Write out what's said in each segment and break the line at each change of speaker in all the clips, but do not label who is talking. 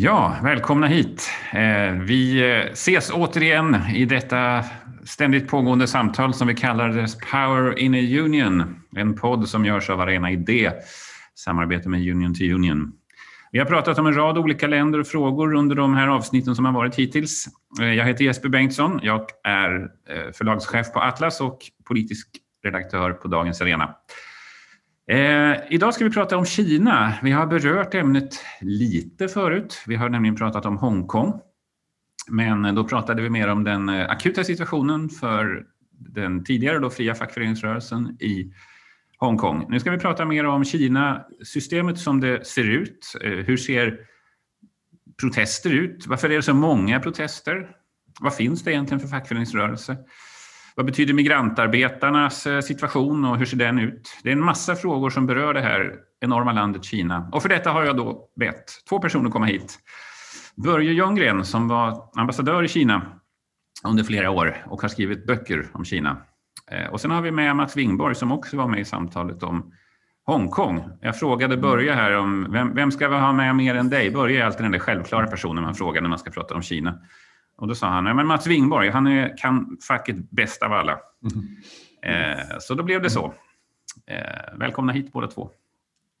Ja, välkomna hit. Eh, vi eh, ses återigen i detta ständigt pågående samtal som vi kallar The Power in a Union. En podd som görs av Arena Idé, samarbete med Union to Union. Vi har pratat om en rad olika länder och frågor under de här avsnitten som har varit hittills. Eh, jag heter Jesper Bengtsson. Jag är förlagschef på Atlas och politisk redaktör på Dagens Arena. Eh, idag ska vi prata om Kina. Vi har berört ämnet lite förut. Vi har nämligen pratat om Hongkong. Men eh, då pratade vi mer om den eh, akuta situationen för den tidigare då fria fackföreningsrörelsen i Hongkong. Nu ska vi prata mer om Kina-systemet som det ser ut. Eh, hur ser protester ut? Varför är det så många protester? Vad finns det egentligen för fackföreningsrörelse? Vad betyder migrantarbetarnas eh, situation och hur ser den ut? Det är en massa frågor som berör det här enorma landet Kina. Och för detta har jag då bett två personer komma hit. Börje Ljunggren som var ambassadör i Kina under flera år och har skrivit böcker om Kina. Eh, och sen har vi med Mats Wingborg som också var med i samtalet om Hongkong. Jag frågade Börje här om vem, vem ska vi ha med mer än dig? Börje är alltid den där självklara personen man frågar när man ska prata om Kina. Och då sa han, ja, men Mats Wingborg, han är, kan facket bäst av alla. Mm. Eh, så då blev det så. Eh, välkomna hit båda två.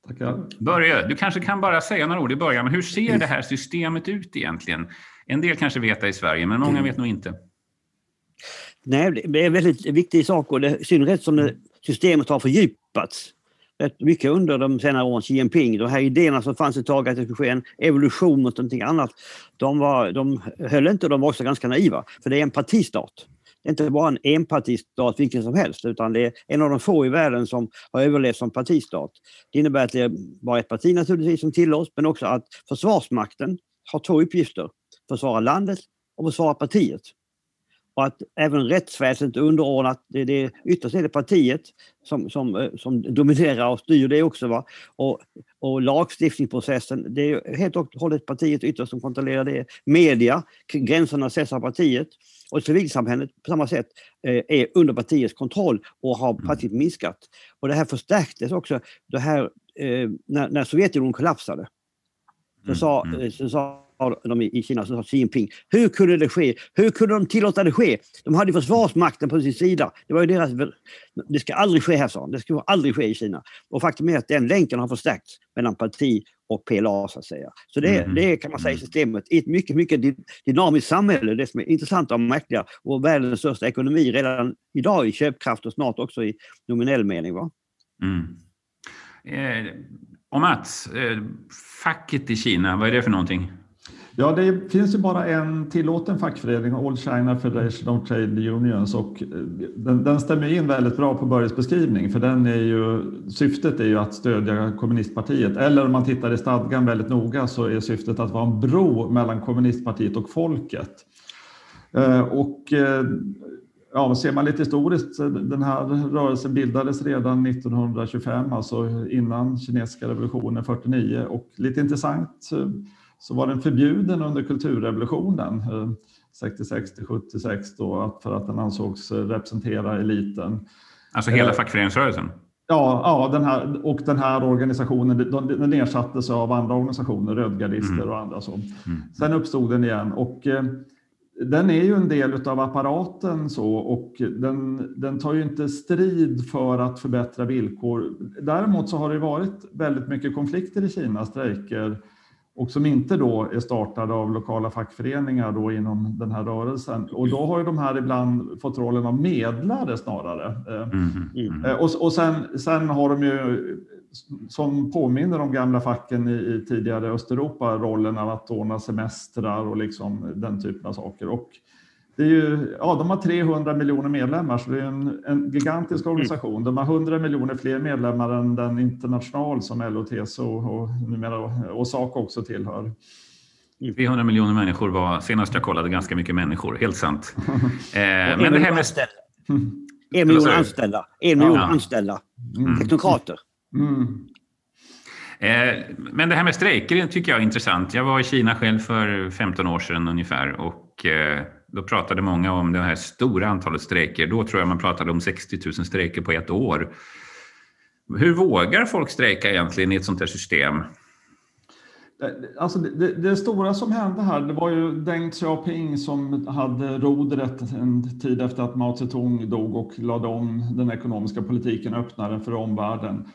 Tackar.
Börje, du kanske kan bara säga några ord i början. Hur ser det här systemet ut egentligen? En del kanske vet det i Sverige, men många vet nog inte.
Nej, det är en väldigt viktig sak och det, i synnerhet som systemet har fördjupats rätt mycket under de senare åren, Xi Jinping. De här idéerna som fanns ett tag att det skulle ske en evolution mot någonting annat, de, var, de höll inte och de var också ganska naiva. För det är en partistat. Det är inte bara en enpartistat vilken som helst utan det är en av de få i världen som har överlevt som partistat. Det innebär att det är bara ett parti naturligtvis som tillåts men också att Försvarsmakten har två uppgifter. Försvara landet och försvara partiet och att även rättsväsendet är underordnat. Det, det, ytterst är det partiet som, som, eh, som dominerar och styr det också. Va? Och, och lagstiftningsprocessen, det är helt och hållet partiet ytterst som kontrollerar det. Media, gränserna sätts av partiet. Och civilsamhället på samma sätt eh, är under partiets kontroll och har mm. partiet minskat. Och det här förstärktes också det här, eh, när, när Sovjetunionen kollapsade. Så sa, mm. mm. så sa de i Kina som sa Xi Jinping. Hur kunde det ske? Hur kunde de tillåta det ske? De hade försvarsmakten på sin sida. Det var ju deras... Det ska aldrig ske här, sa de. Det ska aldrig ske i Kina. Och faktum är att den länken har förstärkts mellan parti och PLA, så att säga. Så det, mm. det kan man säga i systemet. I ett mycket, mycket dynamiskt samhälle, det som är intressant och märkliga, och världens största ekonomi redan idag i köpkraft och snart också i nominell mening. Va? Mm.
Eh, och Mats, eh, facket i Kina, vad är det för någonting?
Ja, det finns ju bara en tillåten fackförening, All China Federation of Trade Unions, och eh, den, den stämmer in väldigt bra på Börjes beskrivning, för den är ju, syftet är ju att stödja kommunistpartiet. Eller om man tittar i stadgan väldigt noga så är syftet att vara en bro mellan kommunistpartiet och folket. Eh, och eh, ja, ser man lite historiskt, den här rörelsen bildades redan 1925, alltså innan kinesiska revolutionen 49 och lite intressant så var den förbjuden under kulturrevolutionen 66 till 76 då, för att den ansågs representera eliten.
Alltså hela eh, fackföreningsrörelsen?
Ja, ja den här, och den här organisationen den ersattes av andra organisationer, rödgardister mm. och andra. Så. Mm. Sen uppstod den igen och eh, den är ju en del av apparaten så och den, den tar ju inte strid för att förbättra villkor. Däremot så har det varit väldigt mycket konflikter i Kina, strejker och som inte då är startade av lokala fackföreningar då inom den här rörelsen. Och då har ju de här ibland fått rollen av medlare snarare. Mm. Mm. Och, och sen, sen har de ju, som påminner om gamla facken i, i tidigare Östeuropa, rollen av att ordna semestrar och liksom den typen av saker. Och det är ju, ja, de har 300 miljoner medlemmar, så det är en, en gigantisk mm. organisation. De har 100 miljoner fler medlemmar än den international som LO, TCO och numera och Saco också tillhör.
300 miljoner människor var senast jag kollade ganska mycket människor, helt sant.
eh, men det här med... En miljon anställda. En miljon ja. anställda. Mm. Teknokrater. Mm.
Eh, men det här med strejker tycker jag är intressant. Jag var i Kina själv för 15 år sedan ungefär och eh, då pratade många om det här stora antalet strejker. Då tror jag man pratade om 60 000 strejker på ett år. Hur vågar folk strejka egentligen i ett sånt här system?
Alltså det, det, det, stora som hände här, det var ju Deng Xiaoping som hade rodret en tid efter att Mao Zedong dog och lade om den ekonomiska politiken, och öppnade för omvärlden.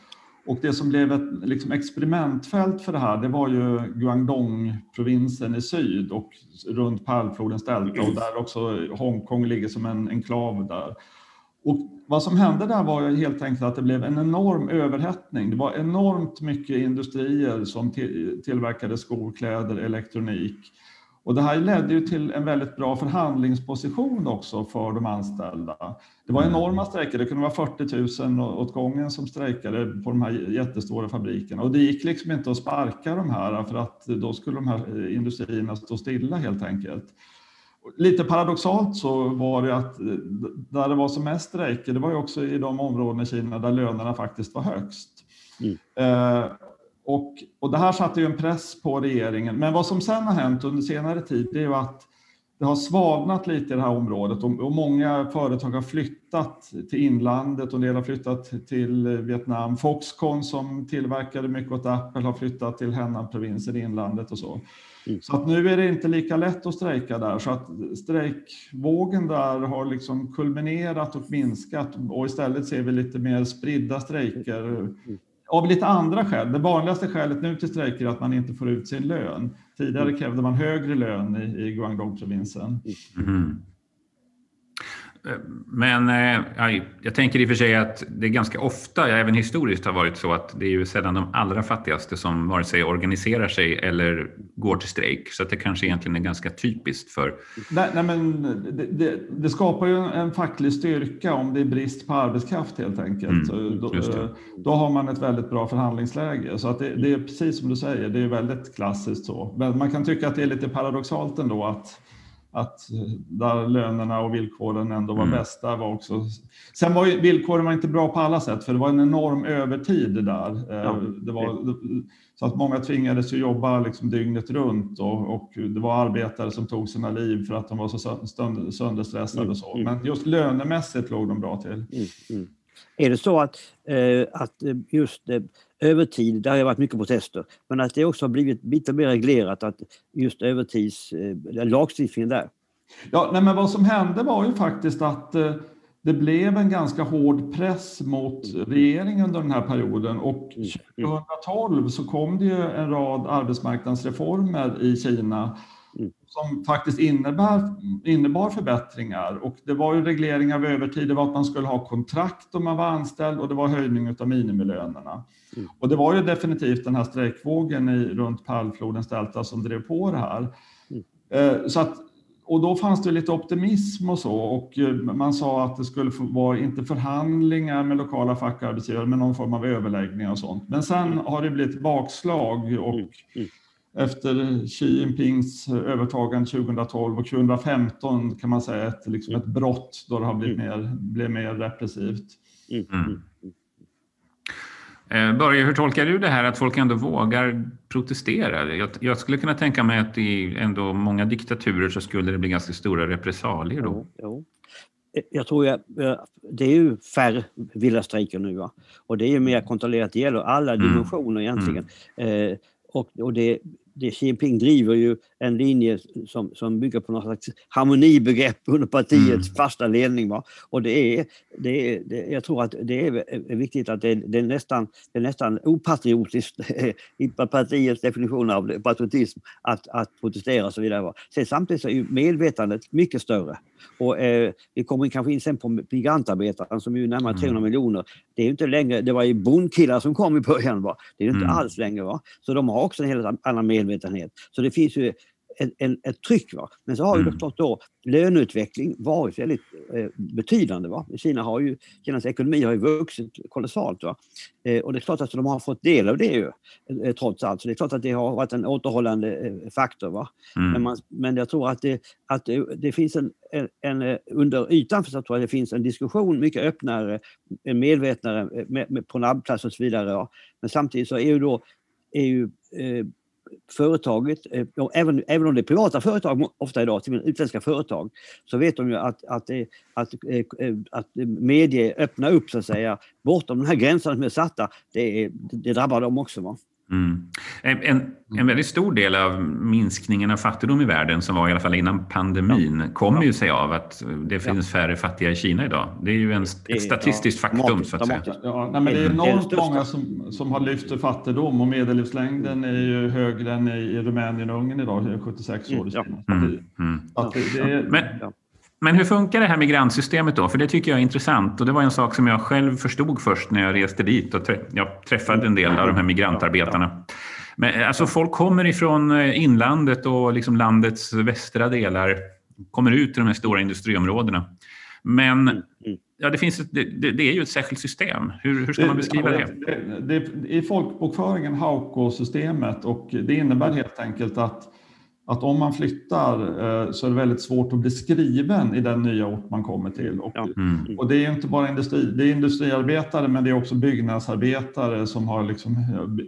Och det som blev ett liksom, experimentfält för det här, det var ju Guangdong-provinsen i syd och runt Pärlflodens delta och där också Hongkong ligger som en enklav där. Och vad som hände där var ju helt enkelt att det blev en enorm överhettning. Det var enormt mycket industrier som tillverkade skor, kläder, elektronik. Och det här ledde ju till en väldigt bra förhandlingsposition också för de anställda. Det var enorma strejker, det kunde vara 40 000 åt gången som strejkade på de här jättestora fabrikerna. Och det gick liksom inte att sparka de här för att då skulle de här industrierna stå stilla helt enkelt. Lite paradoxalt så var det att där det var som mest strejker, det var ju också i de områden i Kina där lönerna faktiskt var högst. Mm. Eh, och, och det här satte ju en press på regeringen. Men vad som sen har hänt under senare tid, det är ju att det har svagnat lite i det här området och, och många företag har flyttat till inlandet och en del har flyttat till Vietnam. Foxconn som tillverkade mycket åt Apple har flyttat till Henan-provinsen i inlandet och så. Mm. Så att nu är det inte lika lätt att strejka där, så att strejkvågen där har liksom kulminerat och minskat och istället ser vi lite mer spridda strejker mm. Av lite andra skäl. Det vanligaste skälet nu till strejker är att man inte får ut sin lön. Tidigare mm. krävde man högre lön i, i Guangdong-provinsen. Mm.
Men eh, jag tänker i och för sig att det ganska ofta, ja, även historiskt, har varit så att det är ju sedan de allra fattigaste som vare sig organiserar sig eller går till strejk. Så det kanske egentligen är ganska typiskt för...
Nej, nej men det, det, det, skapar ju en facklig styrka om det är brist på arbetskraft helt enkelt. Mm, då, då, har man ett väldigt bra förhandlingsläge. Så att det, det, är precis som du säger, det är väldigt klassiskt så. Men man kan tycka att det är lite paradoxalt ändå att att där lönerna och villkoren ändå var mm. bäst, där var också... Sen var ju villkoren var inte bra på alla sätt, för det var en enorm övertid där. Eh, ja. Det var, så att många tvingades ju jobba liksom dygnet runt och, och, det var arbetare som tog sina liv för att de var så sönderstressade och så. Mm. Men just lönemässigt låg de bra till. Mm.
mm. Är det så att, eh, att just eh, övertid, där har varit mycket protester, men att det också har blivit lite mer reglerat att just övertids, eh, lagstiftningen där?
Ja, nej, men vad som hände var ju faktiskt att eh, det blev en ganska hård press mot regeringen under den här perioden och 2012 mm. så kom det ju en rad arbetsmarknadsreformer i Kina mm. som faktiskt innebär, innebar förbättringar. Och det var ju reglering av övertid, det var att man skulle ha kontrakt om man var anställd och det var höjning av minimilönerna. Mm. Och det var ju definitivt den här strejkvågen i, runt Pärlflodens delta som drev på det här. Mm. Eh, så att, och då fanns det lite optimism och så och eh, man sa att det skulle vara inte förhandlingar med lokala fackarbetsgivare men någon form av överläggningar och sånt. Men sen mm. har det blivit bakslag och mm. Mm. Efter Xi Jinpings övertagande 2012 och 2015 kan man säga ett, liksom ett brott då det har blivit mer, blev mer repressivt. Mm.
Eh, Börje, hur tolkar du det här att folk ändå vågar protestera? Jag, jag, skulle kunna tänka mig att i ändå många diktaturer så skulle det bli ganska stora repressalier då. Jo, jo.
Eh, jag tror att det är ju färre vilda strejker nu va? och det är ju mer kontrollerat. Det gäller alla mm. dimensioner egentligen. Mm. Eh, och, och det Xi Jinping driver ju en linje som, som bygger på något slags harmonibegrepp under partiets mm. fasta ledning. Va? Och det är, det är, det, jag tror att det är viktigt att det, det, är, nästan, det är nästan opatriotiskt i partiets definition av patriotism att, att protestera och så vidare. Va? Sen samtidigt så är medvetandet mycket större. Och, eh, vi kommer kanske in sen på migrantarbetaren som är närmare 300 mm. miljoner. Det är inte längre, det var ju bondkillar som kom i början. Va? Det är inte mm. alls längre. Va? Så de har också en helt annan medvetenhet. Så det finns ju en, en, ett tryck. Va? Men så har ju mm. då löneutveckling varit väldigt eh, betydande. Va? Kina har ju, Kinas ekonomi har ju vuxit kolossalt. Va? Eh, och det är klart att de har fått del av det ju, eh, trots allt. Så det är klart att det har varit en återhållande eh, faktor. Va? Mm. Men, man, men jag tror att det, att det, finns en, en, en, eh, under ytan så tror jag det finns en diskussion mycket öppnare, medvetnare med, med, på en arbetsplats och så vidare. Va? Men samtidigt så är ju då är ju, eh, företaget, eh, även, även om det är privata företag ofta idag, till utländska företag, så vet de ju att, att, eh, att, eh, eh, att medie öppna upp så att säga, bortom de här gränserna som är satta, det, det drabbar dem också. Va?
Mm. En, en väldigt stor del av minskningen av fattigdom i världen, som var i alla fall innan pandemin, ja. kommer ju sig av att det finns ja. färre fattiga i Kina idag. Det är ju en, ett statistiskt ja, faktum, så att säga.
Ja, nej, men det är enormt många som, som har lyft för fattigdom och medellivslängden är ju högre än i Rumänien och Ungern idag, 76 år. Mm. Mm.
men, men hur funkar det här migrantsystemet då? För det tycker jag är intressant och det var en sak som jag själv förstod först när jag reste dit och jag träffade en del av de här migrantarbetarna. Men, alltså folk kommer ifrån eh, inlandet och liksom landets västra delar, kommer ut i de här stora industriområdena. Men mm, mm. ja, det, finns ett, det, det, är ju ett särskilt system. Hur, hur ska man beskriva det?
det, det I folkbokföringen, Hauko-systemet, och det innebär helt enkelt att att om man flyttar eh, så är det väldigt svårt att bli skriven i den nya ort man kommer till. Och, mm. och det är inte bara industri, det är industriarbetare men det är också byggnadsarbetare som har liksom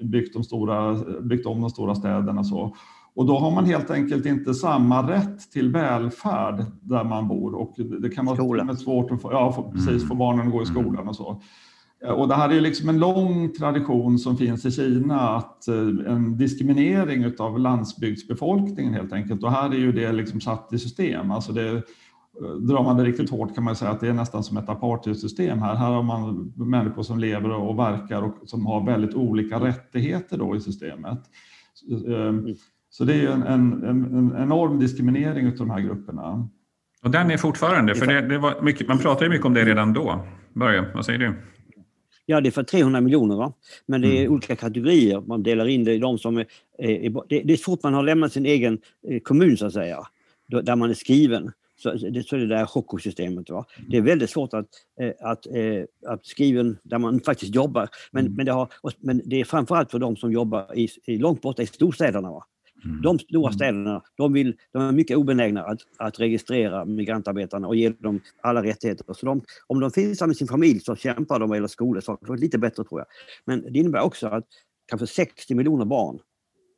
byggt, de stora, byggt om de stora städerna. Så. Och då har man helt enkelt inte samma rätt till välfärd där man bor och det kan vara svårt att få, ja, precis, få barnen att gå i mm. skolan och så. Eh, och det här är liksom en lång tradition som finns i Kina, att eh, en diskriminering av landsbygdsbefolkningen helt enkelt. Och här är ju det liksom satt i system. Alltså det, eh, drar man det riktigt hårt kan man säga att det är nästan som ett apartheidsystem här. Här har man människor som lever och verkar och som har väldigt olika rättigheter då i systemet. Så det är en, en, en enorm diskriminering av de här grupperna.
Och den är fortfarande, för det, det var mycket, man pratade ju mycket om det redan då. Börje, vad säger du?
Ja, det är för 300 miljoner. Va? Men det är mm. olika kategorier. Man delar in det i de som är, är, det, det är fort man har lämnat sin egen eh, kommun så att säga, där man är skriven. Så det, så det där chokosystemet. Va? Det är väldigt svårt att, eh, att, eh, att skriven där man faktiskt jobbar. Men, mm. men, det, har, men det är framförallt för de som jobbar i, i långt borta i storstäderna. Va? Mm. De stora mm. städerna de, vill, de är mycket obenägna att, att registrera migrantarbetarna och ge dem alla rättigheter. Så de, om de finns med sin familj så kämpar de gäller skolor. lite bättre tror jag. Men det innebär också att kanske 60 miljoner barn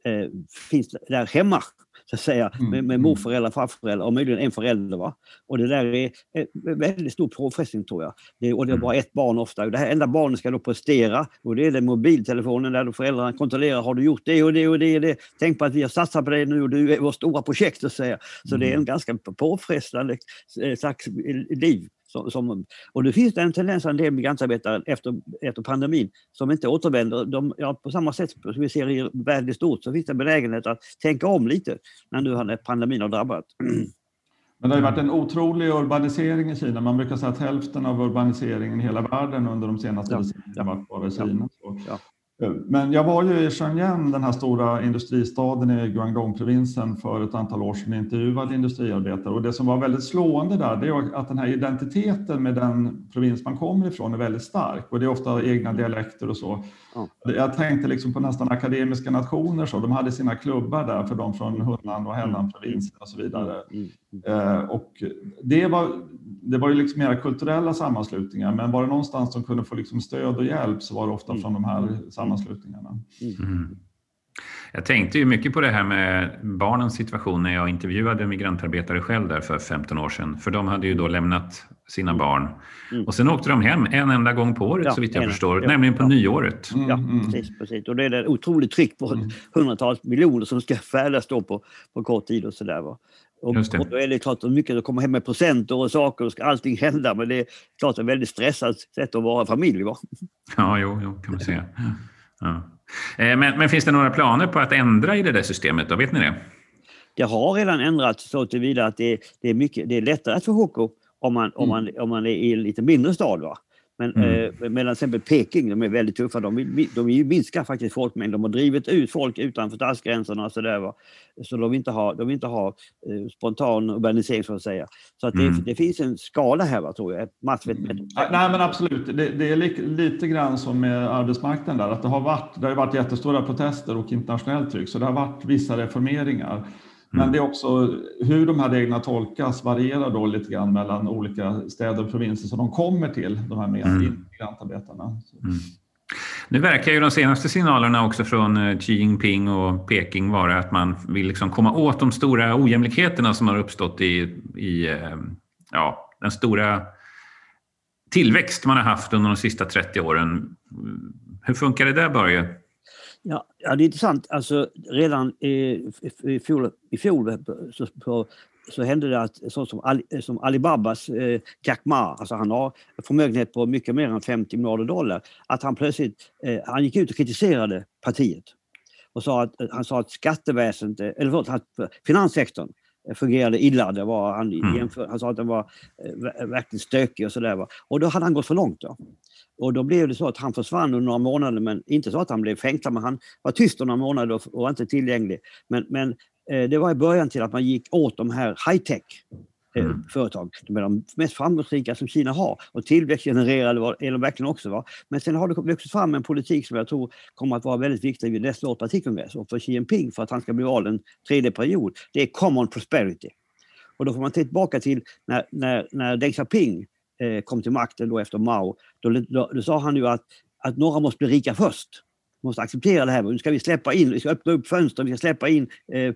eh, finns där hemma så att säga, mm. med, med mm. morföräldrar, farföräldrar och möjligen en förälder. Va? Och det där är en väldigt stor påfrestning tror jag. Det, och det är bara ett barn ofta. Och det här enda barnet ska då prestera och det är den mobiltelefonen där föräldrarna kontrollerar, har du gjort det och det och det och det? Tänk på att vi har satsat på det nu och du är vårt stora projekt. Så, säga. så mm. det är en ganska påfrestande eh, slags liv som, som, och nu finns det en tendens en del migrantarbetare efter, efter pandemin som inte återvänder. De, ja, på samma sätt som vi ser i världen i stort så finns det en benägenhet att tänka om lite när nu pandemin har drabbat.
Men det har varit en otrolig urbanisering i Kina. Man brukar säga att hälften av urbaniseringen i hela världen under de senaste ja, decennierna ja, varit bara i Kina. Ja, men jag var ju i Shenzhen, den här stora industristaden i Guangdong-provinsen för ett antal år sedan intervjuade industriarbetare. Och det som var väldigt slående där, det är att den här identiteten med den provins man kommer ifrån är väldigt stark. Och det är ofta egna dialekter och så. Ja. Jag tänkte liksom på nästan akademiska nationer, så. de hade sina klubbar där för de från Hunnan och Hellan-provinsen och så vidare. Mm. Mm. Eh, och det var, det var ju liksom mera kulturella sammanslutningar, men var det någonstans som kunde få liksom stöd och hjälp så var det ofta mm. från de här sammanslutningarna. Mm.
Jag tänkte ju mycket på det här med barnens situation när jag intervjuade migrantarbetare själv där för 15 år sedan. För de hade ju då lämnat sina mm. barn. Mm. Och sen åkte de hem en enda gång på året ja, så vitt jag en, förstår, ja, nämligen på ja. nyåret.
Mm, ja, mm. precis, precis. Och det är ett otroligt tryck på mm. hundratals miljoner som ska färdas då på, på kort tid och sådär. Och, och då är det klart att mycket att komma hem med presenter och saker och ska allting hända. Men det är klart ett väldigt stressat sätt att vara familj. Va?
Ja, jo, jo kan man säga. Ja. Eh, men, men, finns det några planer på att ändra i det där systemet? Då? Vet ni det?
Det har redan ändrats så tillvida att det, det, är mycket, det är lättare att få HK om man, mm. om man, om man är i en lite mindre stad. Va? Men mm. eh, medan till exempel Peking, de är väldigt tuffa. De vill, de vill minska faktiskt folkmängden. De har drivit ut folk utanför stadsgränserna och så där. Va? Så de vill inte ha, de vill inte ha eh, spontan urbanisering så att säga. Så att mm. det, det, finns en skala här va, tror jag. Massvet med...
Nej men absolut, det, det är li, lite grann som med arbetsmarknaden där. Att det, har varit, det har varit jättestora protester och internationellt tryck. Så det har varit vissa reformeringar. Men mm. det är också hur de här reglerna tolkas varierar då lite grann mellan olika städer och provinser som de kommer till, de här mm. migrantarbetarna. Mm.
Nu verkar ju de senaste signalerna också från eh, Xi Jinping och Peking vara att man vill liksom komma åt de stora ojämlikheterna som har uppstått i, i eh, ja, den stora tillväxt man har haft under de sista 30 åren. Hur funkar det där, Börje?
Ja, ja, det är intressant. Alltså, redan i, i, fjol, i fjol eh, så, på, så hände det att sånt som, Ali, eh, som Alibabas eh, Jack Ma, alltså han har förmögenhet på mycket mer än 50 miljarder dollar, att han plötsligt eh, han gick ut och kritiserade partiet. Och sa att, eh, han sa att skatteväsendet, eller förlåt, finanssektorn fungerade illa. Det var, han, mm. han sa att den var eh, verkligen stökig och sådär. Och då hade han gått för långt. Då. Och då blev det så att han försvann under några månader, men inte så att han blev fängslad, men han var tyst några månader och var inte tillgänglig. Men, men eh, det var i början till att man gick åt de här high-tech eh, mm. företag. De är de mest framgångsrika som Kina har och tillväxtgenererade är de verkligen också. Va? Men sen har det vuxit fram en politik som jag tror kommer att vara väldigt viktig vid nästa års partikongress och för Xi Jinping för att han ska bli vald en tredje period. Det är common prosperity. Och då får man tillbaka till när, när, när Deng Xiaoping eh, kom till makten då efter Mao. Då, då, då sa han ju att, att några måste bli rika först måste acceptera det här. Nu ska vi släppa in, vi ska öppna upp fönster, vi ska släppa in eh,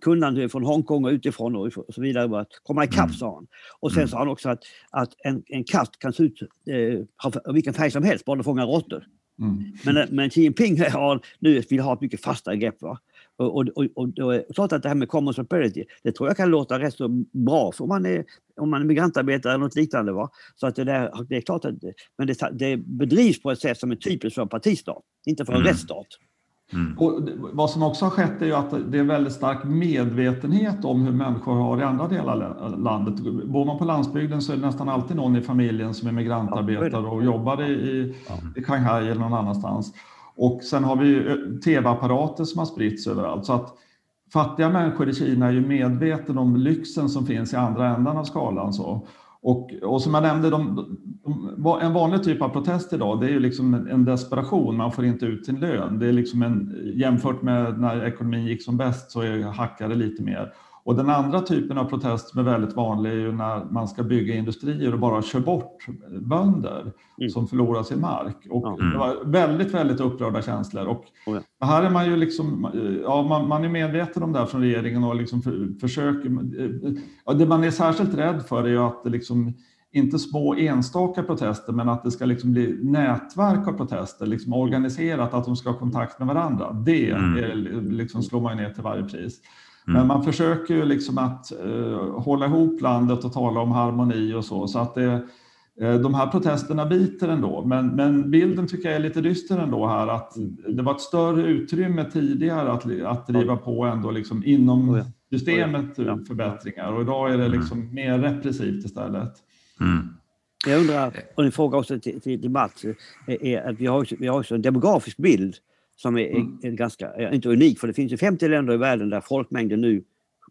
kunnande från Hongkong och utifrån och, så vidare. Att komma ikapp, mm. sa han. Och sen mm. sa han också att, att en, en katt kan se ut eh, vilken färg som helst, bara den fångar råttor. Mm. Men, men Xi Jinping har, nu vill ha ett mycket fastare grepp. Va? Och, och, och, och då är klart att det här med common prosperity, det tror jag kan låta rätt så bra för om man är, om man är migrantarbetare eller något liknande. Va? Så att det, där, det är klart att men det, det bedrivs på ett sätt som är typiskt för en partistat, inte för en mm. rättsstat.
Mm. Och vad som också har skett är ju att det är väldigt stark medvetenhet om hur människor har i andra delar av landet. Bor man på landsbygden så är det nästan alltid någon i familjen som är migrantarbetare och jobbar i, i Shanghai eller någon annanstans. Och sen har vi eh, tv-apparater som har spritts överallt. Så att fattiga människor i Kina är ju medvetna om lyxen som finns i andra ändan av skalan. Så. Och, och som jag nämnde, de, de, en vanlig typ av protest idag det är ju liksom en desperation, man får inte ut sin lön. Det är liksom en, jämfört med när ekonomin gick som bäst så hackar det lite mer. Och den andra typen av protest som är väldigt vanlig är ju när man ska bygga industrier och bara kör bort bönder mm. som förlorar sin mark. Och mm. Det var väldigt, väldigt upprörda känslor. Och oh ja. här är man ju liksom, ja, man, man, är medveten om det här från regeringen och liksom för, försöker. Ja, det man är särskilt rädd för är ju att det liksom inte små enstaka protester, men att det ska liksom bli nätverk av protester, liksom organiserat, att de ska ha kontakt med varandra. Det mm. är, liksom slår man ner till varje pris. Mm. Men man försöker ju liksom att uh, hålla ihop landet och tala om harmoni och så. så att det, uh, de här protesterna biter ändå. Men, men bilden tycker jag är lite dyster ändå här. Att mm. det var ett större utrymme tidigare att, att driva på ändå liksom inom oh systemet oh förbättringar. Och idag är det mm. liksom mm. mer repressivt istället.
Mm. Jag undrar, och en fråga också till, till, till Mats, är att vi har, vi har också en demografisk bild som är, mm. är ganska, inte unik, för det finns ju 50 länder i världen där folkmängden nu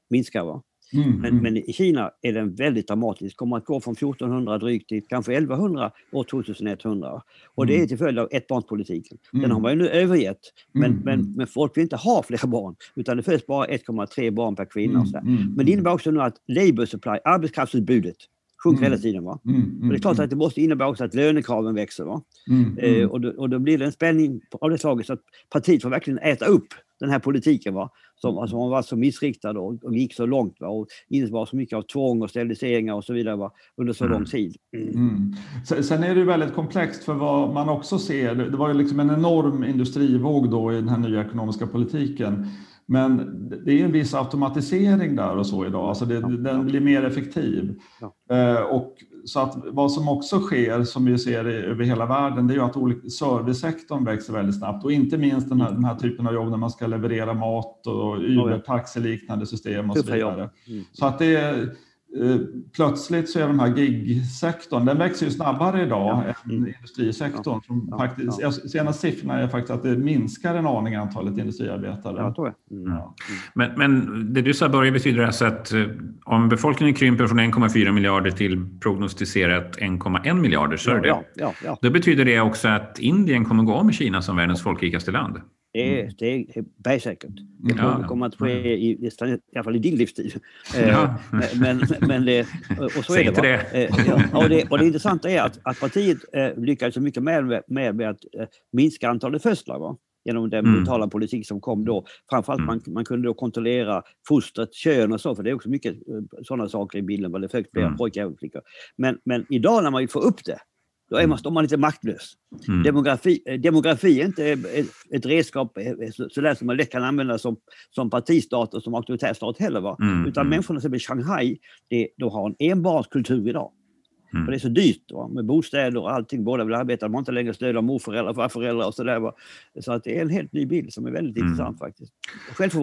minskar. Va? Mm. Men, mm. men, i Kina är den väldigt dramatisk. Kommer att gå från 1400 drygt till kanske 1100 år 2100. Och det är mm. till följd av ettbarnspolitiken. Den har mm. man ju nu övergett. Men, men, men folk vill inte ha fler barn, utan det föds bara 1,3 barn per kvinna. Och så Men det innebär också nu att labor supply, arbetskraftsutbudet, sjunker mm. hela tiden. Va? Mm, mm, det är klart mm. att det måste innebära också att lönekraven växer. Va? Mm, eh, mm. och, då, och då blir det en spänning av det slaget så att partiet får verkligen äta upp den här politiken va? som alltså, var så missriktad och, och gick så långt va? och innebar så mycket av tvång och steriliseringar och så vidare va? under så lång tid.
Sen är det väldigt komplext för vad man också ser, det var ju liksom en enorm industrivåg då i den här nya ekonomiska politiken men det är en viss automatisering där och så idag, alltså det, den blir mer effektiv. Ja. Eh, och så att vad som också sker, som vi ser över hela världen, det är ju att servicesektorn växer väldigt snabbt och inte minst den här, den här typen av jobb när man ska leverera mat och Uber, taxiliknande system och så vidare. Mm. Så att det är plötsligt så är de här gigsektorn, den växer ju snabbare idag ja. än industrisektorn. Som ja. faktiskt, ja. Senaste siffrorna är faktiskt att det minskar en aning antalet industriarbetare.
Ja, tror jag. Mm.
Men, men det du sa början betyder alltså att eh, om befolkningen krymper från 1,4 miljarder till prognostiserat 1,1 miljarder, så är det ja, ja, ja. Då betyder det också att Indien kommer gå om Kina som världens folkrikaste land?
Det är, mm. det är bergsäkert. Det ja. det kommer att ske i, i alla fall i din livstid. Eh, ja. men, men det, och så
Säg
är det.
det.
Eh, ja, och, det, och det intressanta är att, att partiet eh, lyckades mycket med, med, med att minska antalet födslar. Va? genom den mm. brutala politik som kom då. Framförallt mm. man, man kunde då kontrollera fostrets kön och så, för det är också mycket sådana saker i bilden, vad det föds fler mm. pojkar och flickor. Men, men idag när man vill få upp det då är man, står man lite maktlös. Mm. Demografi, eh, demografi är inte ett, ett redskap sådär som man lätt kan använda som, som partistat och som auktoritär stat heller. Va? Mm. Utan mm. människorna som i Shanghai, det, de har en enbarnskultur idag. Mm. För det är så dyrt va? med bostäder och allting. Båda vill arbeta, de har inte längre stöd av morföräldrar, farföräldrar och sådär. Så att det är en helt ny bild som är väldigt mm. intressant faktiskt.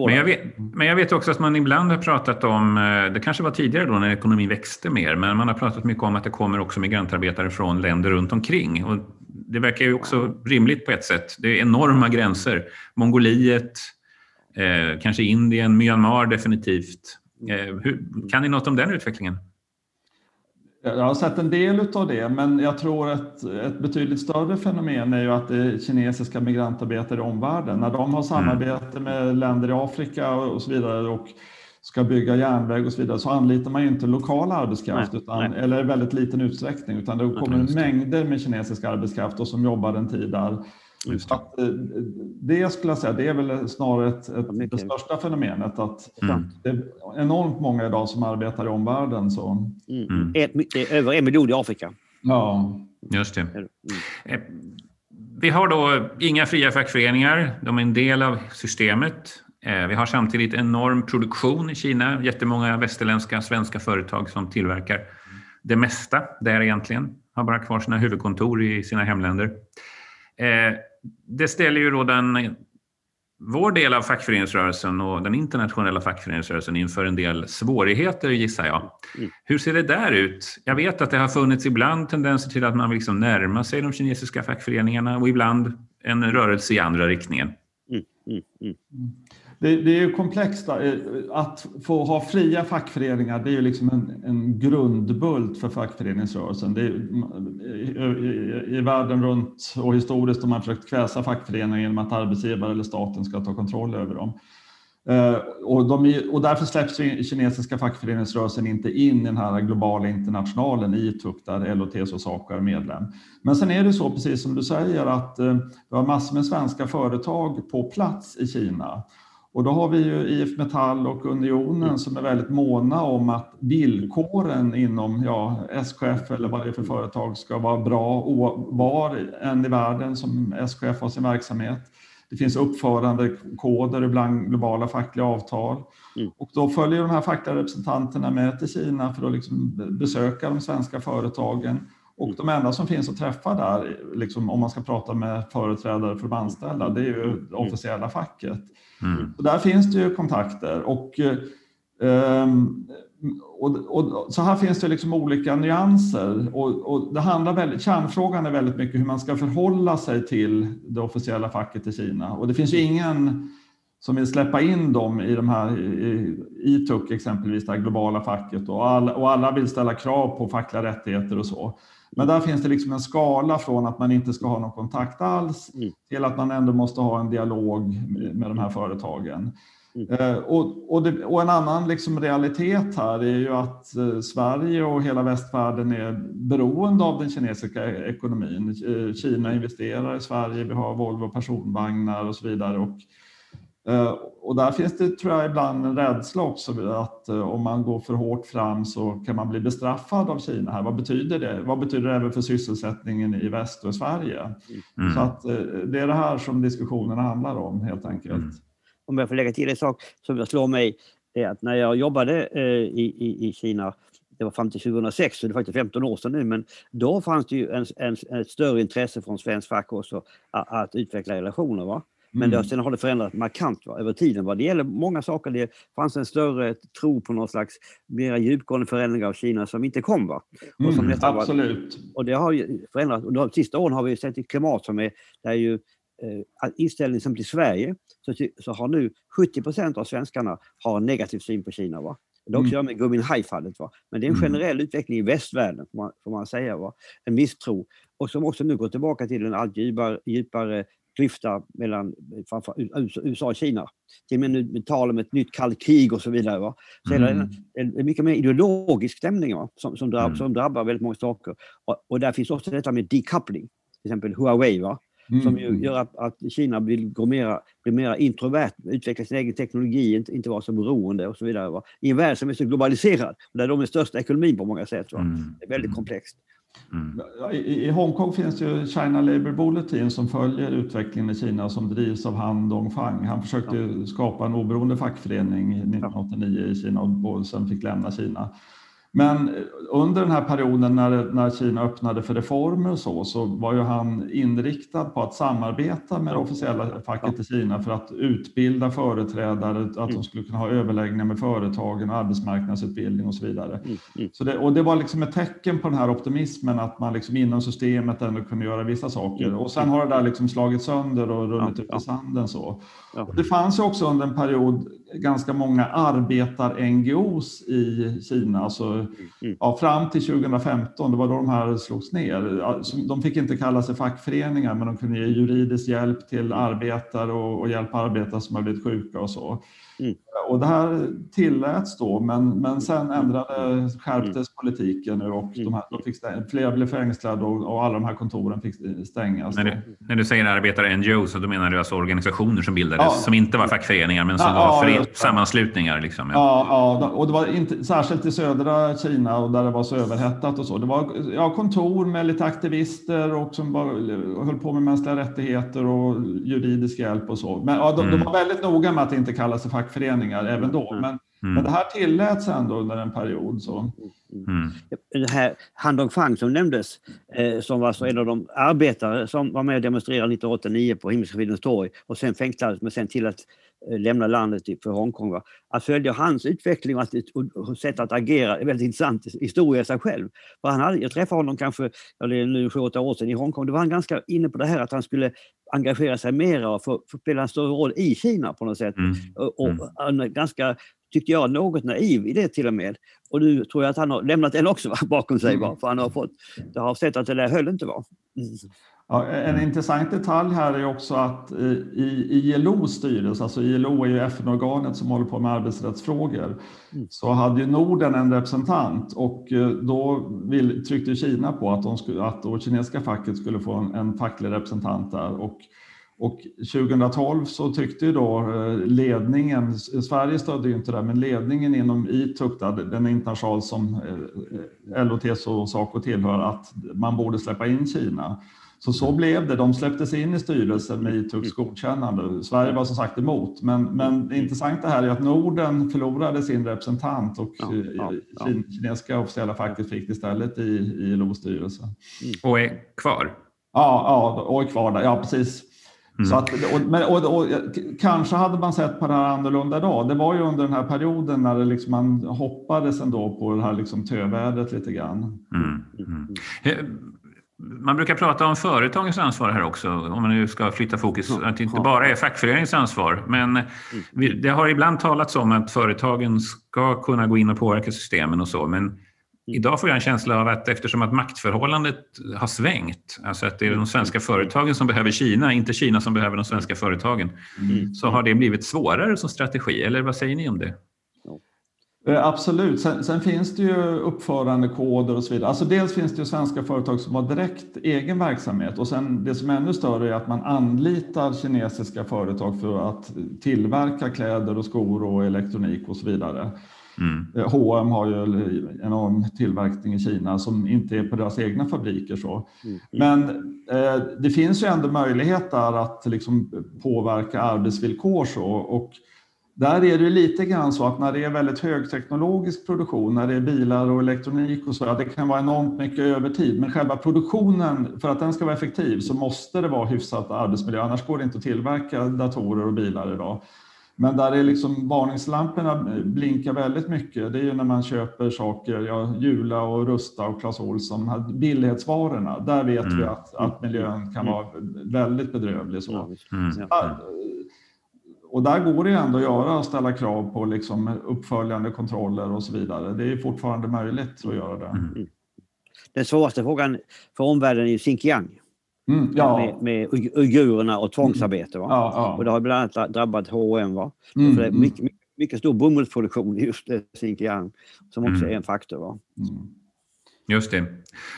Men jag, vet, men jag vet också att man ibland har pratat om, eh, det kanske var tidigare då när ekonomin växte mer, men man har pratat mycket om att det kommer också migrantarbetare från länder runt omkring. Och det verkar ju också rimligt på ett sätt. Det är enorma gränser. Mongoliet, eh, kanske Indien, Myanmar definitivt. Eh, hur, kan ni något om den utvecklingen?
Jag har sett en del av det, men jag tror att ett betydligt större fenomen är ju att det är kinesiska migrantarbetare i omvärlden. När de har samarbete med länder i Afrika och så vidare och ska bygga järnväg och så vidare så anlitar man ju inte lokal arbetskraft nej, utan, nej. eller väldigt liten utsträckning utan det kommer mängder med kinesisk arbetskraft och som jobbar en tid där Just det. Att, eh, det skulle jag säga, det är väl snarare ett, ett, det största fenomenet att mm. det är enormt många idag som arbetar i omvärlden. Så.
Mm. mm. Det är över en miljon i Afrika.
Ja. Just det. Mm. Eh, vi har då inga fria fackföreningar. De är en del av systemet. Eh, vi har samtidigt enorm produktion i Kina. Jättemånga västerländska svenska företag som tillverkar det mesta där egentligen. Har bara kvar sina huvudkontor i sina hemländer det ställer ju då den, vår del av fackföreningsrörelsen och den internationella fackföreningsrörelsen inför en del svårigheter gissar jag. Mm. Hur ser det där ut? Jag vet att det har funnits ibland tendenser till att man liksom närma sig de kinesiska fackföreningarna och ibland en rörelse i andra riktningen. Mm. Mm.
Det, det, är ju komplext. Eh, att få ha fria fackföreningar, det är ju liksom en, en grundbult för fackföreningsrörelsen. Det är, i, i, I världen runt och historiskt har man försökt kväsa fackföreningar genom att arbetsgivare eller staten ska ta kontroll över dem. Eh, och, de, och därför släpps kinesiska fackföreningsrörelsen inte in i den här globala internationalen, ITUC, där LOT och Saco är medlem. Men sen är det så, precis som du säger, att eh, vi har massor med svenska företag på plats i Kina. Och då har vi ju IF Metall och Unionen som är väldigt måna om att villkoren inom ja, SKF eller vad det är för företag ska vara bra var än i världen som SKF har sin verksamhet. Det finns uppförandekoder ibland globala fackliga avtal. Mm. Och då följer de här fackliga representanterna med till Kina för att liksom besöka de svenska företagen. Och de enda som finns att träffa där, liksom, om man ska prata med företrädare för de anställda, det är ju det officiella facket. Mm. Och där finns det ju kontakter. Och, um, och, och, så här finns det liksom olika nyanser. Och, och, det handlar väldigt, kärnfrågan är väldigt mycket hur man ska förhålla sig till det officiella facket i Kina. Och det finns ju ingen som vill släppa in dem i de här i TUC exempelvis, det globala facket och alla, och alla vill ställa krav på fackliga rättigheter och så. Men där finns det liksom en skala från att man inte ska ha någon kontakt alls mm. till att man ändå måste ha en dialog med de här företagen. Mm. Eh, och, och, det, och, en annan liksom realitet här är ju att eh, Sverige och hela västvärlden är beroende av den kinesiska ekonomin. Eh, Kina investerar i Sverige, vi har Volvo personvagnar och så vidare. Och och där finns det tror jag ibland en rädsla också att eh, om man går för hårt fram så kan man bli bestraffad av Kina. Här. Vad betyder det? Vad betyder det även för sysselsättningen i väst och Sverige? Mm. Så att eh, det är det här som diskussionerna handlar om helt enkelt. Mm.
Om jag får lägga till en sak som slår mig är att när jag jobbade i, i, i Kina det var fram till 2006, så det är faktiskt 15 år sedan nu, men då fanns det ju en, en, ett större intresse från svensk fack också att, att utveckla relationer. Va? Men mm. det, sen har det förändrats markant va, över tiden. Vad det gäller många saker. Det fanns en större tro på någon slags mer djupgående förändring av Kina som inte kom. Va?
Och som mm, absolut.
Var, och det har ju förändrats. Och de sista åren har vi sett ett klimat som är där ju eh, inställningen som till Sverige så, så har nu 70 procent av svenskarna har en negativ syn på Kina. Va? Det har också mm. med Gui Minhai-fallet. Men det är en mm. generell utveckling i västvärlden, får man, får man säga. Va? En misstro. Och som också nu går tillbaka till en allt djupare, djupare klyfta mellan USA och Kina. Till och med nu tal om ett nytt kallt krig och så vidare. Va? Så mm. är det en, mycket mer ideologisk stämning va? Som, som, drabb, mm. som drabbar väldigt många saker. Och, och, där finns också detta med decoupling. Till exempel Huawei. Va? Mm. Som gör att, att, Kina vill gå mera, bli mer introvert, utveckla sin egen teknologi, inte, inte vara så beroende och så vidare. Va? I en värld som är så globaliserad, där de är största ekonomin på många sätt. Va? Mm. Det är väldigt komplext.
Mm. I, I Hongkong finns ju China Labour Bulletin som följer utvecklingen i Kina som drivs av Han Dongfang. Han försökte ja. skapa en oberoende fackförening 1989 i Kina och sen fick lämna Kina. Men under den här perioden när, när Kina öppnade för reformer och så, så var ju han inriktad på att samarbeta med det officiella facket i Kina för att utbilda företrädare, att de mm. skulle kunna ha överläggningar med företagen, arbetsmarknadsutbildning och så vidare. Mm, mm. Så det, och det var liksom ett tecken på den här optimismen att man liksom inom systemet ändå kunde göra vissa saker. Och sen har det där liksom slagit sönder och runnit ut i sanden. Så. Det fanns ju också under en period ganska många arbetar-NGOs i Kina, alltså mm. ja, fram till 2015, det var då de här slogs ner. De fick inte kalla sig fackföreningar, men de kunde ge juridisk hjälp till arbetare och, och hjälpa arbetare som har blivit sjuka och så. Mm. Och det här tilläts då, men, men sen ändrade, skärptes politiken nu och de här, de fick stäng, flera blev fängslade och, och, alla de här kontoren fick stängas.
När du, när du säger arbetare-NGO så då menar du alltså organisationer som bildades ja. som inte var fackföreningar men som ja, var ja, sammanslutningar? Liksom,
ja. Ja, och det var inte, särskilt i södra Kina och där det var så överhettat och så. Det var ja, kontor med lite aktivister och som var, höll på med mänskliga rättigheter och juridisk hjälp och så. Men ja, de, mm. de var väldigt noga med att inte kalla sig fackföreningar även då. Mm. Men, mm. men det här tilläts ändå under en period. Så.
Mm. Det här Han Dong-Fang som nämndes, eh, som var så en av de arbetare som var med och demonstrerade 1989 på Himmelska fridens torg och sen fängslades men sen till att eh, lämna landet för Hongkong. Va? Att följa hans utveckling och, att, och sätt att agera är väldigt intressant historia i sig själv. För han hade, jag träffade honom kanske, eller nu sju, åtta år sedan i Hongkong, då var han ganska inne på det här att han skulle engagera sig mera och få, få spela en större roll i Kina på något sätt. Mm. Och, och mm. ganska tyckte jag, något naiv i det till och med. Och nu tror jag att han har lämnat den också bakom sig, mm. för han har fått, det har sett att det där höll inte. Va? Mm.
Ja, en intressant detalj här är också att i ILOs styrelse, alltså ILO är ju FN-organet som håller på med arbetsrättsfrågor, mm. så hade ju Norden en representant och eh, då vill, tryckte Kina på att, de skulle, att det kinesiska facket skulle få en, en facklig representant där. Och och 2012 så tyckte ju då eh, ledningen, Sverige stödde ju inte det, men ledningen inom ITUC, den international som eh, LOTS och Saco tillhör, att man borde släppa in Kina. Så så blev det. De släpptes in i styrelsen med ITUCs godkännande. Sverige var som sagt emot. Men, men det intressanta här är att Norden förlorade sin representant och ja, ja, ja. kinesiska officiella facket fick det istället i, i ILOs styrelse.
Och är kvar?
Ja, ja, och är kvar där. Ja, precis. Mm. Så att, och, och, och, kanske hade man sett på det här annorlunda idag. Det var ju under den här perioden när det liksom, man hoppades ändå på det här liksom tövädret lite grann. Mm.
Mm. Man brukar prata om företagens ansvar här också, om man nu ska flytta fokus. Att det inte bara är fackföreningens ansvar. Men mm. det har ibland talats om att företagen ska kunna gå in och påverka systemen och så. Men Idag får jag en känsla av att eftersom att maktförhållandet har svängt, alltså att det är de svenska företagen som behöver Kina, inte Kina som behöver de svenska företagen, mm. så har det blivit svårare som strategi. Eller vad säger ni om det?
Eh, absolut. Sen, sen, finns det ju uppförandekoder och så vidare. Alltså dels finns det ju svenska företag som har direkt egen verksamhet och sen det som är ännu större är att man anlitar kinesiska företag för att tillverka kläder och skor och elektronik och så vidare. Mm. H&M har ju enorm tillverkning i Kina som inte är på deras egna fabriker. Så. Mm. Men eh, det finns ju ändå möjlighet där att liksom påverka arbetsvillkor. Så, och där är det lite grann så att när det är väldigt högteknologisk produktion, när det är bilar och elektronik och så, ja, det kan vara enormt mycket övertid. Men själva produktionen, för att den ska vara effektiv så måste det vara hyfsat arbetsmiljö, annars går det inte att tillverka datorer och bilar idag. Men där är liksom varningslamporna blinkar väldigt mycket. Det är ju när man köper saker, ja, Jula och Rusta och Clas Ohlson, billighetsvarorna. Där vet mm. vi att, att miljön kan vara väldigt bedrövlig. Så. Mm. Och där går det ändå att göra och ställa krav på liksom uppföljande kontroller och så vidare. Det är fortfarande möjligt att göra det. Mm.
Den svåraste frågan för omvärlden är Xinjiang. Mm, ja. med, med uigurerna och tvångsarbete. Va? Ja, ja. Och det har bland annat drabbat H&M. Va? Mm, det är mm. mycket, mycket, mycket stor bomullsproduktion i just Xinjiang som också mm. är en faktor. Va? Mm.
Just det.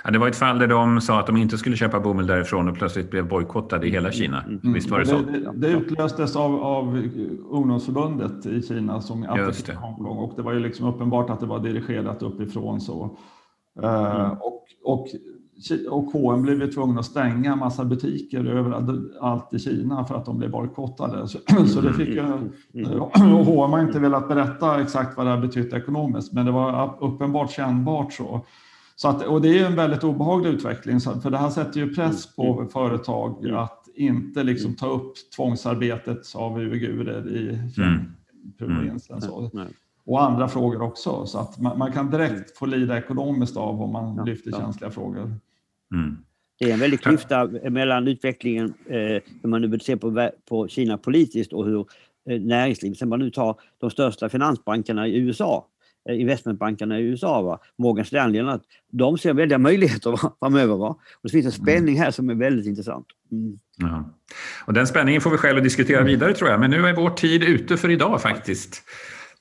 Ja, det var ett fall där de sa att de inte skulle köpa bomull därifrån och plötsligt blev bojkottade i hela mm. Kina. Visst var det så?
Det, det utlöstes av, av ungdomsförbundet i Kina som attackerade Hongkong och det var ju liksom uppenbart att det var dirigerat uppifrån. Så. Uh, och, och och H&M blev tvungna att stänga en massa butiker överallt i Kina för att de blev bojkottade. Så, så det fick ju, H&M har inte velat berätta exakt vad det har betytt ekonomiskt, men det var uppenbart kännbart så. så att, och det är en väldigt obehaglig utveckling, för det här sätter ju press på företag att inte liksom ta upp tvångsarbetet av uigurer i provinsen. Mm. Och andra frågor också, så att man, man, kan direkt få lida ekonomiskt av om man lyfter känsliga frågor.
Mm. Det är en väldig klyfta mellan utvecklingen, eh, om man nu ser på, på Kina politiskt och hur eh, näringslivet, sen man nu tar de största finansbankerna i USA, eh, investmentbankerna i USA, va? Morgan Stanley, att de ser väldiga möjligheter va? framöver. Va? Och det finns en spänning här som är väldigt intressant. Mm.
Ja. Och den spänningen får vi själv diskutera vidare tror jag, men nu är vår tid ute för idag faktiskt.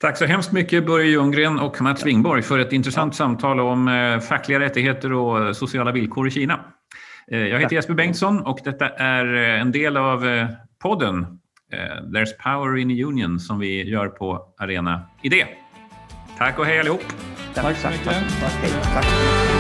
Tack så hemskt mycket Börje Ljunggren och Mats Wingborg för ett intressant samtal om eh, fackliga rättigheter och sociala villkor i Kina. Eh, jag heter Jesper Bengtsson och detta är eh, en del av podden There's Power in a Union som vi gör på Arena Idé. Tack och hej allihop!
Tack, tack så mycket. Tack. Tack.